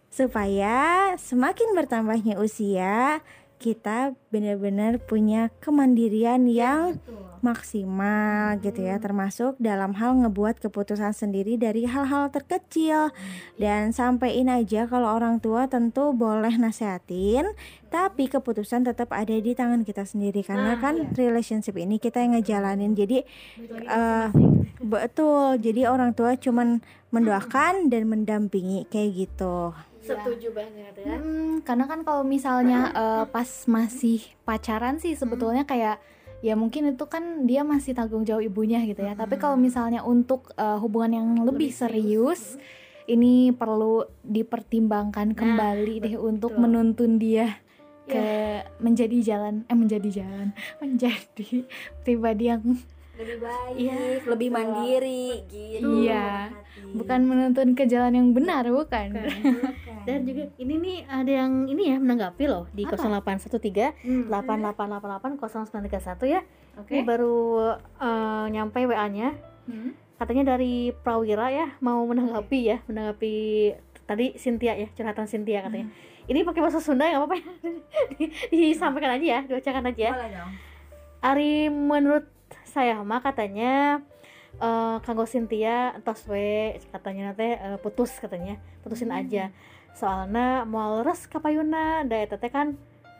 supaya semakin bertambahnya usia kita benar-benar punya kemandirian yang maksimal gitu ya. Termasuk dalam hal ngebuat keputusan sendiri dari hal-hal terkecil. Dan sampein aja kalau orang tua tentu boleh nasehatin tapi keputusan tetap ada di tangan kita sendiri. Karena kan relationship ini kita yang ngejalanin. Jadi eh, betul. Jadi orang tua cuman mendoakan dan mendampingi kayak gitu Setuju banget ya. Hmm, karena kan kalau misalnya eh, pas masih pacaran sih sebetulnya kayak ya mungkin itu kan dia masih tanggung jawab ibunya gitu ya. Tapi kalau misalnya untuk uh, hubungan yang lebih, Lebih serius. serius ini perlu dipertimbangkan Nah, kembali deh untuk menuntun dia ke menjadi jalan eh menjadi jalan menjadi pribadi yang lebih baik, Iya, lebih betul. mandiri gitu. Iya. bukan menuntun ke jalan yang benar bukan, Bukan. Dan juga ini nih ada yang ini ya menanggapi loh di Apa? 0813 Hmm. 8888 0931 ya. oke Ini baru eh, nyampe WA-nya. Hmm. Katanya dari Prawira ya mau menanggapi ya, menanggapi tadi Cynthia ya, curhatan Cynthia katanya. Ini pakai bahasa Sunda nggak apa-apa ya. Di- Disampaikan aja ya, dibacakan aja ya. Boleh dong. Ari menurut saya mah katanya eh kanggo Cynthia entos we katanya nanti eh, putus katanya putusin aja. Soalnya mau leres kapayuna da eta teh kan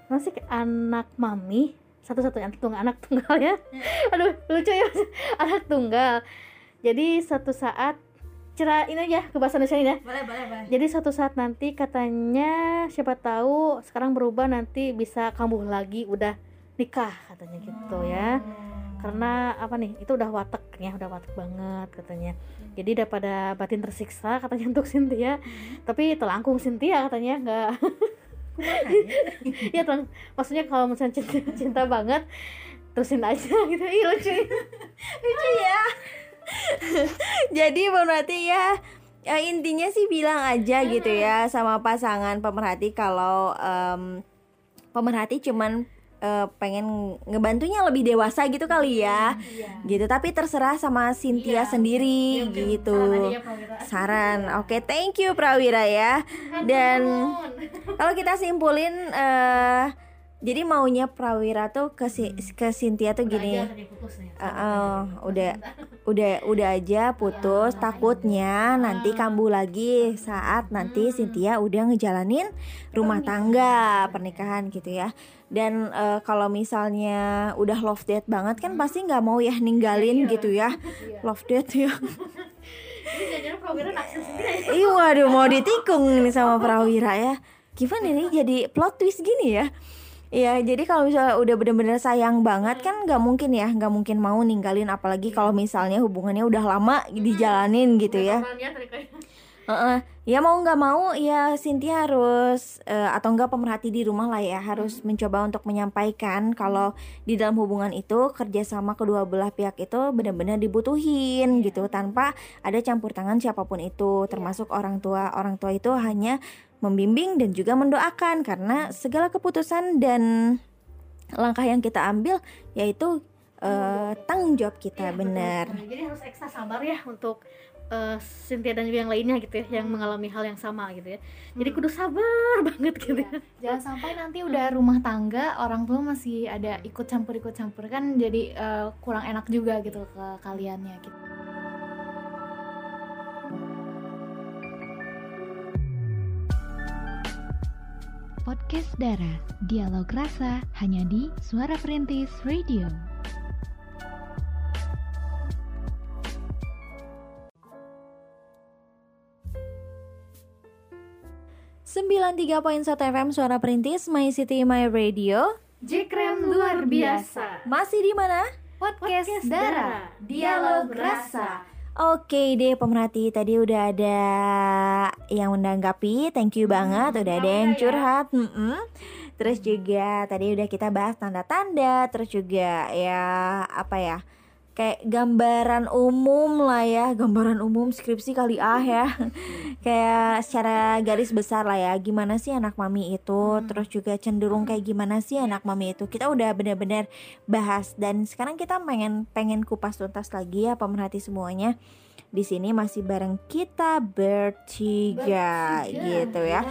non sih anak mami? Satu-satunya anak tunggal anak tunggal ya aduh lucu ya anak tunggal. Jadi suatu saat cerah ini aja ke bahasa Indonesia ini ya. Boleh, boleh, boleh. jadi suatu saat nanti katanya siapa tahu sekarang berubah nanti bisa kambuh lagi udah nikah katanya gitu ya karena apa nih itu udah watek ya udah watek banget katanya. Jadi daripada batin tersiksa katanya untuk Cynthia tapi telangkung Cynthia katanya nggak. Ya? Telang maksudnya kalau misalnya cinta, cinta banget terusin aja gitu. Ih, lucu ya. lucu ya. Jadi berarti ya ya, intinya sih bilang aja gitu ya sama pasangan pemerhati kalau em, pemerhati cuman eh, pengen ngebantunya lebih dewasa gitu kali ya. Gitu. Tapi terserah sama Cynthia sendiri gitu. Saran. Oke thank you Prawira ya. Dan kalau kita simpulin eh jadi maunya Prawira tuh ke si, ke Cynthia tuh gini. Eh, eh, udah udah udah aja putus. Takutnya nanti kambuh lagi saat nanti Cynthia udah ngejalanin rumah tangga pernikahan gitu ya dan eh, kalau misalnya udah love date banget kan pasti nggak mau ya ninggalin gitu ya. Love date ya. Iya. waduh mau ditikung nih sama Prawira ya. Gimana nih jadi plot twist gini ya? Iya jadi kalau misalnya udah bener-bener sayang banget kan nggak mungkin ya nggak mungkin mau ninggalin. Apalagi kalau misalnya hubungannya udah lama dijalanin gitu ya Heeh. Ya mau nggak mau ya Cynthia harus eh, atau enggak pemerhati di rumah lah ya harus mencoba untuk menyampaikan kalau di dalam hubungan itu kerjasama kedua belah pihak itu benar-benar dibutuhin gitu tanpa ada campur tangan siapa pun itu termasuk orang tua orang tua itu hanya membimbing dan juga mendoakan karena segala keputusan dan langkah yang kita ambil yaitu eh, tanggung jawab kita benar. jadi harus ekstra sabar ya untuk eh, Cynthia dan juga yang lainnya gitu ya yang mengalami hal yang sama gitu ya. Jadi kudu sabar banget gitu ya. Jangan sampai nanti udah rumah tangga orang tua masih ada ikut campur ikut campur kan jadi eh, kurang enak juga gitu ke kaliannya gitu. Podcast Dara, dialog rasa hanya di Suara Perintis Radio. Sembilan tiga poin satu FM Suara Perintis My City My Radio. Jekrem luar biasa. Masih di mana? podcast, Podcast Dara. Dialog rasa. Oke deh pemerhati tadi udah ada yang menanggapi. Thank you banget udah ada yang curhat mm-mm. terus juga tadi udah kita bahas tanda-tanda terus juga ya apa ya kayak gambaran umum lah ya gambaran umum skripsi kali ah ya. Kayak secara garis besar lah ya gimana sih anak mami itu? Terus juga cenderung kayak gimana sih anak mami itu? Kita udah benar-benar bahas dan sekarang kita pengen pengen kupas tuntas lagi ya pemerhati semuanya di sini masih bareng kita bertiga gitu ya.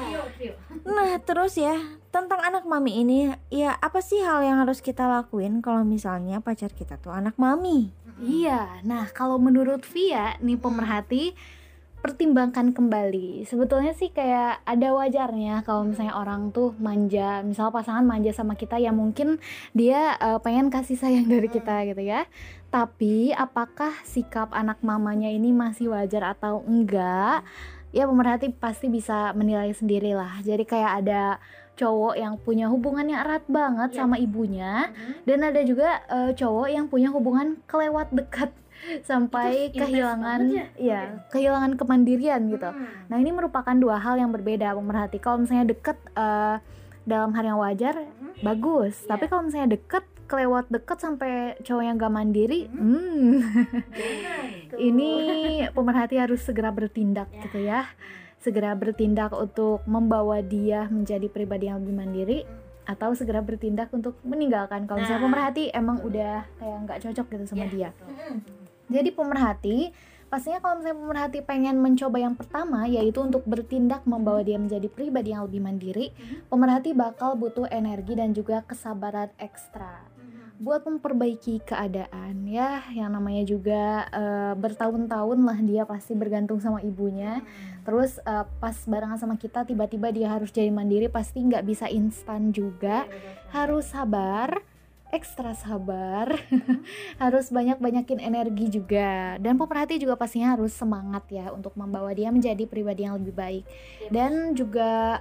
Nah terus ya tentang anak mami ini ya apa sih hal yang harus kita lakuin kalau misalnya pacar kita tuh anak mami? Iya, nah kalau menurut Via nih pemerhati pertimbangkan kembali. Sebetulnya sih kayak ada wajarnya kalau misalnya orang tuh manja, misal pasangan manja sama kita ya mungkin dia eh, pengen kasih sayang dari kita gitu ya. Tapi apakah sikap anak mamanya ini masih wajar atau enggak? Ya pemerhati pasti bisa menilai sendiri lah. Jadi kayak ada cowok yang punya hubungan yang erat banget Iya. sama ibunya dan ada juga eh, cowok yang punya hubungan kelewat dekat sampai Itu kehilangan ya? ya kehilangan kemandirian gitu Hmm. nah ini merupakan dua hal yang berbeda pemerhati kalau misalnya deket eh, dalam hal yang wajar Hmm. bagus Iya. tapi kalau misalnya deket kelewat deket sampai cowok yang gak mandiri Hmm. hmm, ini pemerhati harus segera bertindak Ya. gitu ya segera bertindak untuk membawa dia menjadi pribadi yang lebih mandiri atau segera bertindak untuk meninggalkan kalau misalnya Nah. pemerhati emang udah kayak nggak cocok gitu sama Ya, dia betul. jadi pemerhati pastinya kalau misalnya pemerhati pengen mencoba yang pertama yaitu untuk bertindak membawa dia menjadi pribadi yang lebih mandiri pemerhati bakal butuh energi dan juga kesabaran ekstra buat memperbaiki keadaan ya yang namanya juga eh, bertahun-tahun lah dia pasti bergantung sama ibunya. Terus eh, pas barengan sama kita tiba-tiba dia harus jadi mandiri pasti nggak bisa instan juga. Harus sabar ekstra sabar harus banyak-banyakin energi juga. Dan pemerhati juga pastinya harus semangat ya untuk membawa dia menjadi pribadi yang lebih baik. Dan juga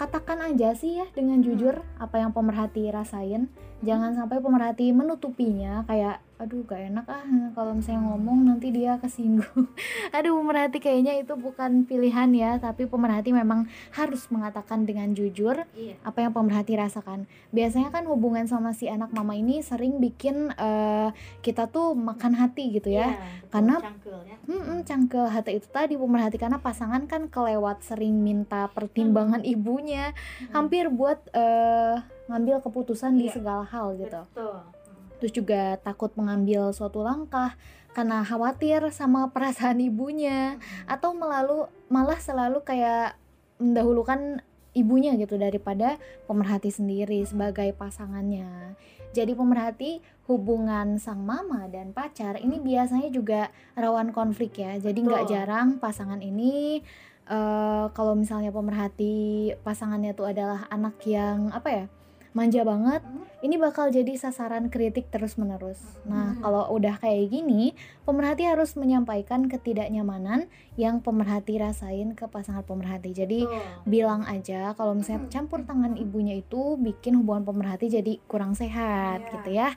katakan aja sih ya dengan jujur apa yang pemerhati rasain jangan sampai pemerhati menutupinya kayak aduh gak enak ah kalau misalnya ngomong nanti dia kesinggung. Aduh pemerhati kayaknya itu bukan pilihan ya tapi pemerhati memang harus mengatakan dengan jujur Iya. apa yang pemerhati rasakan. Biasanya kan hubungan sama si anak mama ini sering bikin eh, kita tuh makan hati gitu ya. Iya, Karena- cangkel ya. Hmm, cangkel hati itu tadi pemerhati karena pasangan kan kelewat sering minta pertimbangan ibunya, hampir buat eh, ngambil keputusan di Iya. segala hal gitu. Betul. Terus juga takut mengambil suatu langkah karena khawatir sama perasaan ibunya atau melalu malah selalu kayak mendahulukan ibunya gitu daripada pemerhati sendiri sebagai pasangannya. Jadi pemerhati hubungan sang mama dan pacar ini biasanya juga rawan konflik ya. Jadi nggak jarang pasangan ini eh, kalau misalnya pemerhati pasangannya tuh adalah anak yang apa ya manja banget, ini bakal jadi sasaran kritik terus menerus. Nah Hmm. kalau udah kayak gini, pemerhati harus menyampaikan ketidaknyamanan yang pemerhati rasain ke pasangan pemerhati. Jadi Betul. bilang aja kalau misalnya campur tangan ibunya itu bikin hubungan pemerhati jadi kurang sehat Iya. gitu ya.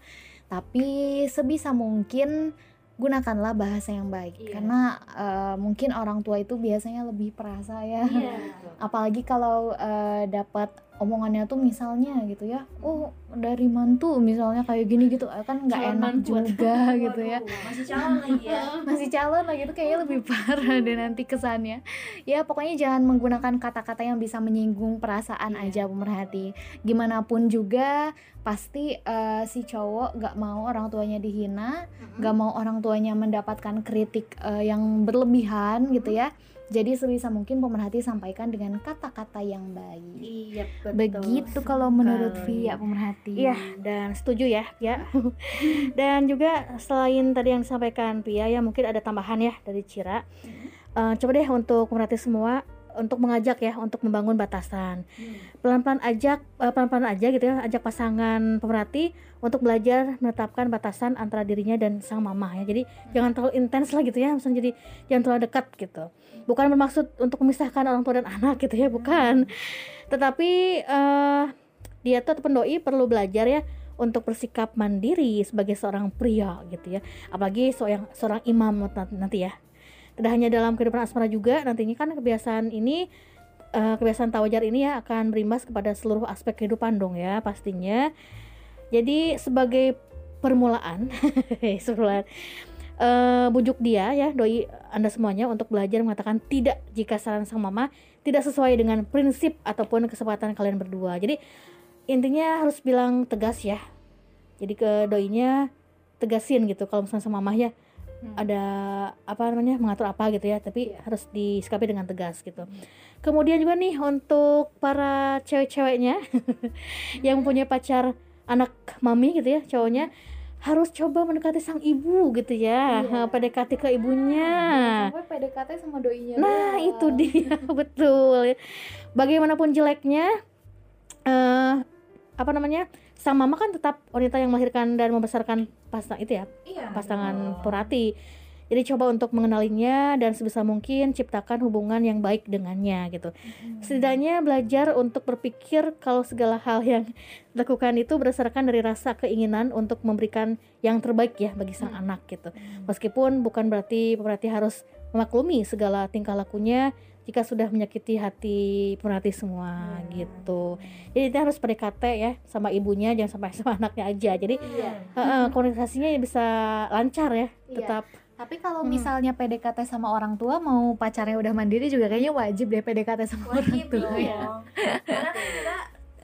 Tapi sebisa mungkin gunakanlah bahasa yang baik Iya. karena eh, mungkin orang tua itu biasanya lebih perasa ya. Iya. Apalagi kalau eh, dapat omongannya tuh misalnya gitu ya. Oh, dari mantu misalnya kayak gini gitu eh, kan nggak enak mantu. juga gitu ya Masih calon lagi ya. masih calon lagi itu kayaknya lebih parah deh nanti kesannya ya pokoknya jangan menggunakan kata-kata yang bisa menyinggung perasaan Iya. aja pemerhati gimana pun juga pasti eh, si cowok gak mau orang tuanya dihina gak mau orang tuanya mendapatkan kritik eh, yang berlebihan gitu ya jadi sebisa mungkin pemerhati sampaikan dengan kata-kata yang baik Iya, betul. begitu kalau menurut. Via pemerhati Iya, dan setuju ya, ya. dan juga selain tadi yang disampaikan Pia ya, mungkin ada tambahan ya dari Cira. Eh, coba deh untuk pemerhati semua untuk mengajak ya untuk membangun batasan. Pelan-pelan ajak eh, pelan-pelan aja gitu ya, ajak pasangan pemerhati untuk belajar menetapkan batasan antara dirinya dan sang mama ya. Jadi jangan terlalu intens lah gitu ya, misalnya jadi jangan terlalu dekat gitu. Bukan bermaksud untuk memisahkan orang tua dan anak gitu ya, bukan. Tetapi eh dia tuh ataupun perlu belajar ya untuk bersikap mandiri sebagai seorang pria gitu ya. Apalagi seorang seorang imam nanti- ya. Tidak hanya dalam kehidupan asmara juga nantinya kan kebiasaan ini eh, kebiasaan tawajar ini ya akan berimbas kepada seluruh aspek kehidupan dong ya pastinya. Jadi sebagai permulaan, permulaan eh, bujuk dia ya doi anda semuanya untuk belajar mengatakan tidak jika saran sang mama tidak sesuai dengan prinsip ataupun kesepakatan kalian berdua. Jadi intinya harus bilang tegas ya. Jadi ke doinya tegasin gitu kalau misalnya sama mamah ya ada apa namanya mengatur apa gitu ya tapi harus disikapi dengan tegas gitu kemudian juga nih untuk para cewek-ceweknya yang punya pacar anak mami gitu ya cowoknya harus coba mendekati sang ibu gitu ya Iya. PDKT ke ibunya sampai PDKT sama doinya Nah, itu dia betul. Bagaimanapun jeleknya eh apa namanya? Sang mama kan tetap wanita yang melahirkan dan membesarkan pasangan itu ya, iya pasangan Purati. Jadi coba untuk mengenalinya dan sebisa mungkin ciptakan hubungan yang baik dengannya gitu. Setidaknya belajar untuk berpikir kalau segala hal yang dilakukan itu berdasarkan dari rasa keinginan untuk memberikan yang terbaik ya bagi sang anak gitu. Meskipun bukan berarti pemerhati harus memaklumi segala tingkah lakunya jika sudah menyakiti hati pemerhati semua gitu. Jadi kita harus PDKT ya sama ibunya jangan sampai sama anaknya aja. Jadi eh, eh, komunikasinya bisa lancar ya, Iya. tetap Tapi kalau Hmm. misalnya PDKT sama orang tua mau pacarnya udah mandiri juga kayaknya wajib deh PDKT sama orang wajib tua. dong. Karena kan kita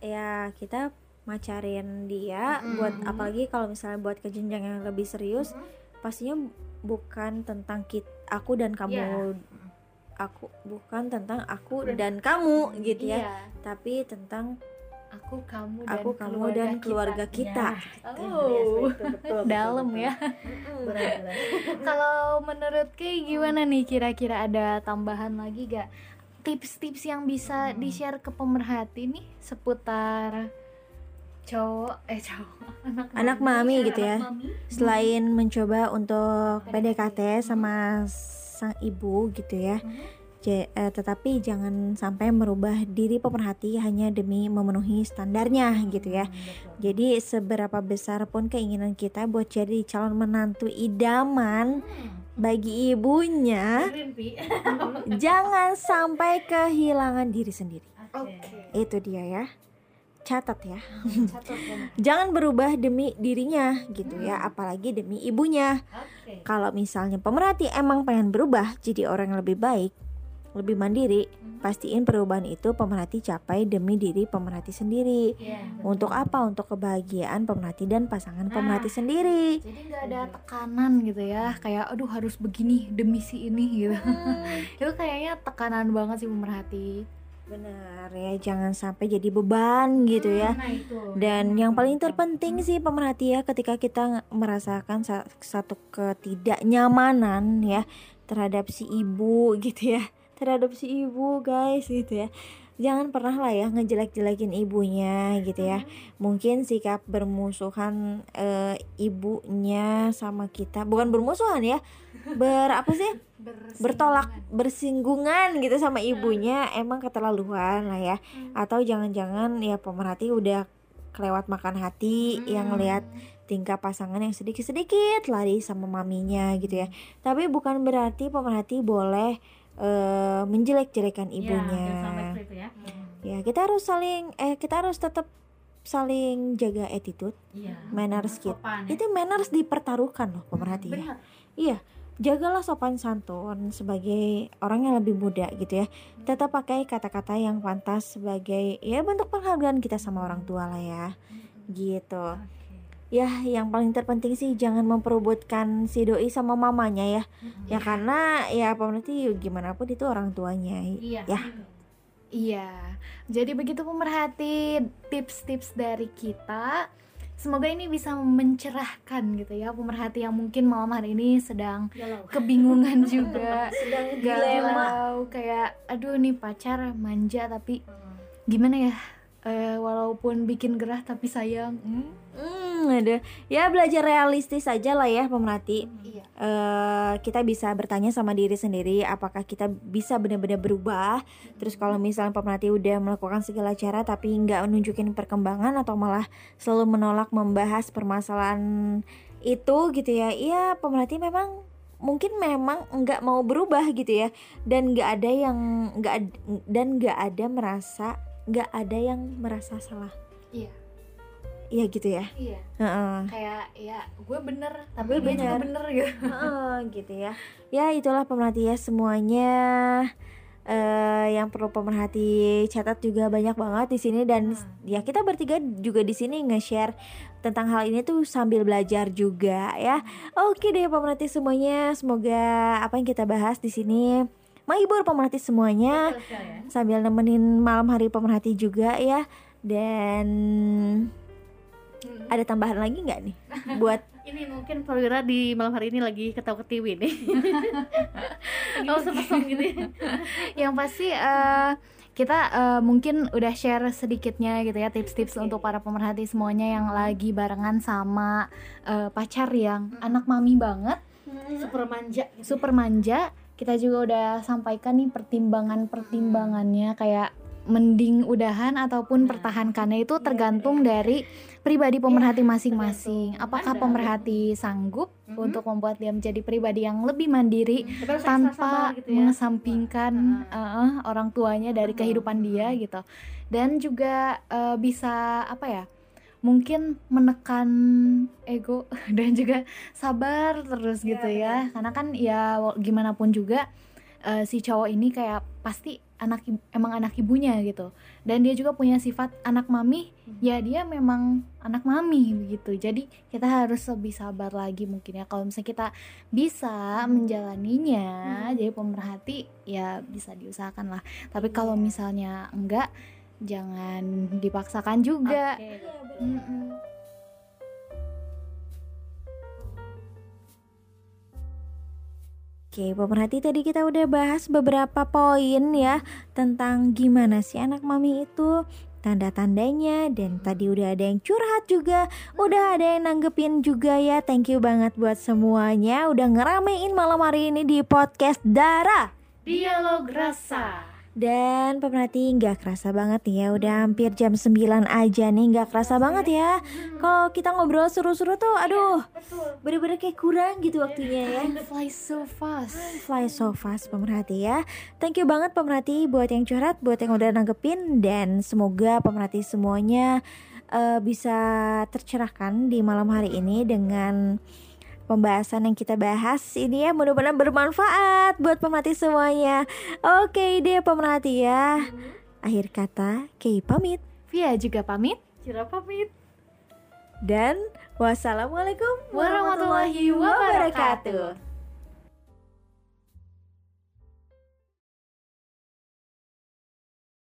ya kita macarin dia buat apalagi kalau misalnya buat ke jenjang yang lebih serius pastinya bukan tentang kit aku dan kamu. Aku bukan tentang aku dan kamu gitu ya. Iya. tapi tentang Aku kamu dan aku kamu dan keluarga kita, Oh, dalam ya. Kalau menurut Kay gimana nih? Kira-kira ada tambahan lagi gak tips-tips yang bisa di-share ke pemerhati nih seputar cowok eh cowok. Anak Anak mami. gitu ya. Mami. selain mencoba untuk PDKT sama sang ibu gitu ya Ja- eh, tetapi jangan sampai merubah diri pemerhati hanya demi memenuhi standarnya gitu ya. Jadi seberapa besar pun keinginan kita buat jadi calon menantu idaman bagi ibunya jangan sampai kehilangan diri sendiri. Oke. itu dia ya. Catat ya. Catat, Mama. jangan berubah demi dirinya gitu ya. Apalagi demi ibunya. Oke. kalau misalnya pemerhati emang pengen berubah jadi orang yang lebih baik lebih mandiri. Pastiin perubahan itu pemerhati capai demi diri pemerhati sendiri. Iya. untuk apa? Untuk kebahagiaan pemerhati dan pasangan pemerhati sendiri. Jadi nggak ada tekanan gitu ya, kayak aduh harus begini demi si ini gitu. Itu kayaknya tekanan banget sih pemerhati. benar ya jangan sampai jadi beban gitu ya. Nah itu. Dan yang paling terpenting sih pemerhati ya ketika kita merasakan sa- satu ketidaknyamanan ya terhadap si ibu gitu ya terhadap si ibu guys gitu ya. Jangan pernah lah ya ngejelek-jelekin ibunya gitu ya. Mungkin sikap bermusuhan eh, ibunya sama kita bukan bermusuhan ya ber apa sih? Bertolak bersinggungan gitu sama ibunya emang keterlaluan lah ya. Atau jangan-jangan ya pemerhati udah kelewat makan hati yang ngelihat tingkah pasangan yang sedikit-sedikit lari sama maminya gitu ya. Tapi bukan berarti pemerhati boleh eh, menjelek-jelekan ibunya itu ya. ya kita harus saling eh kita harus tetap saling jaga attitude Iya. manners kita Sopan ya. itu manners dipertaruhkan loh pemerhati ya Benar. Iya, jagalah sopan santun sebagai orang yang lebih muda gitu ya. Tetap pakai kata-kata yang pantas sebagai ya bentuk penghargaan kita sama orang tua lah ya. Gitu. Ya, yang paling terpenting sih jangan memperebutkan si doi sama mamanya ya. Ya karena ya pemerhati gimana pun itu orang tuanya. Iya. Ya. Iya. Jadi begitu pemerhati tips-tips dari kita. Semoga ini bisa mencerahkan gitu ya pemerhati yang mungkin malam hari ini sedang kebingungan juga, Sedang galau kayak aduh nih pacar manja tapi gimana ya? Eh, walaupun bikin gerah tapi sayang. Hmm? Hmm, ada. Ya belajar realistis aja lah ya pemerhati. Iya. eh kita bisa bertanya sama diri sendiri apakah kita bisa benar-benar berubah terus kalau misalnya pemerhati udah melakukan segala cara tapi nggak menunjukin perkembangan atau malah selalu menolak membahas permasalahan itu gitu ya iya pemerhati memang mungkin memang nggak mau berubah gitu ya dan nggak ada yang nggak dan nggak ada merasa nggak ada yang merasa salah Iya. gitu ya Iya. Heeh. Kayak ya gue bener tapi dia juga bener. bener gitu. Heeh, gitu ya. Ya itulah pemerhati ya semuanya eh yang perlu pemerhati catat juga banyak banget di sini dan ya kita bertiga juga di sini nge-share tentang hal ini tuh sambil belajar juga ya. Oke deh pemerhati semuanya, semoga apa yang kita bahas di sini menghibur pemerhati semuanya sambil nemenin malam hari pemerhati juga ya. Dan ada tambahan lagi nggak nih buat Ini mungkin perwira di malam hari ini lagi ketawa ketiwi nih. Lagi pesong gitu ya. yang pasti eh, kita eh, mungkin udah share sedikitnya gitu ya tips-tips untuk para pemerhati semuanya yang lagi barengan sama eh, pacar yang anak mami banget super manja gitu. super manja kita juga udah sampaikan nih pertimbangan-pertimbangannya kayak mending udahan ataupun Nah, pertahankannya itu iya, tergantung iya. dari pribadi pemerhati Iya, masing-masing. tergantung. Apakah pemerhati sanggup Mhm. untuk membuat dia menjadi pribadi yang lebih mandiri sabar tanpa gitu ya. mengesampingkan eh, orang tuanya dari Mhm. kehidupan dia gitu. Dan juga eh, bisa apa ya? Mungkin menekan ego dan juga sabar terus Iya, gitu ya. Karena kan ya gimana pun juga eh, si cowok ini kayak pasti anak emang anak ibunya gitu. Dan dia juga punya sifat anak mami, ya dia memang anak mami begitu. Jadi kita harus lebih sabar lagi mungkin ya kalau misalnya kita bisa menjalaninya jadi pemerhati ya bisa diusahakan lah. Tapi kalau misalnya enggak jangan dipaksakan juga. Oke. Mm-mm. Oke, pemerhati tadi kita udah bahas beberapa poin ya tentang gimana sih anak mami itu tanda-tandanya dan tadi udah ada yang curhat juga, udah ada yang nanggepin juga ya. Thank you banget buat semuanya udah ngeramein malam hari ini di podcast Dara. Dialog rasa. Dan pemerhati nggak kerasa banget ya Udah hampir jam 9 aja nih nggak kerasa banget ya. Kalau kita ngobrol seru-seru tuh aduh Bener-bener kayak kurang gitu waktunya ya. Fly so fast. Fly so fast pemerhati ya. Thank you banget pemerhati buat yang curhat Buat yang udah nanggepin Dan semoga pemerhati semuanya eh, Bisa tercerahkan di malam hari ini Dengan pembahasan yang kita bahas ini ya mudah-mudahan bermanfaat buat pemerhati semuanya Oke deh pemerhati ya Akhir kata Kei pamit Via juga pamit. Cira pamit. Dan wassalamualaikum Warahmatullahi wabarakatuh.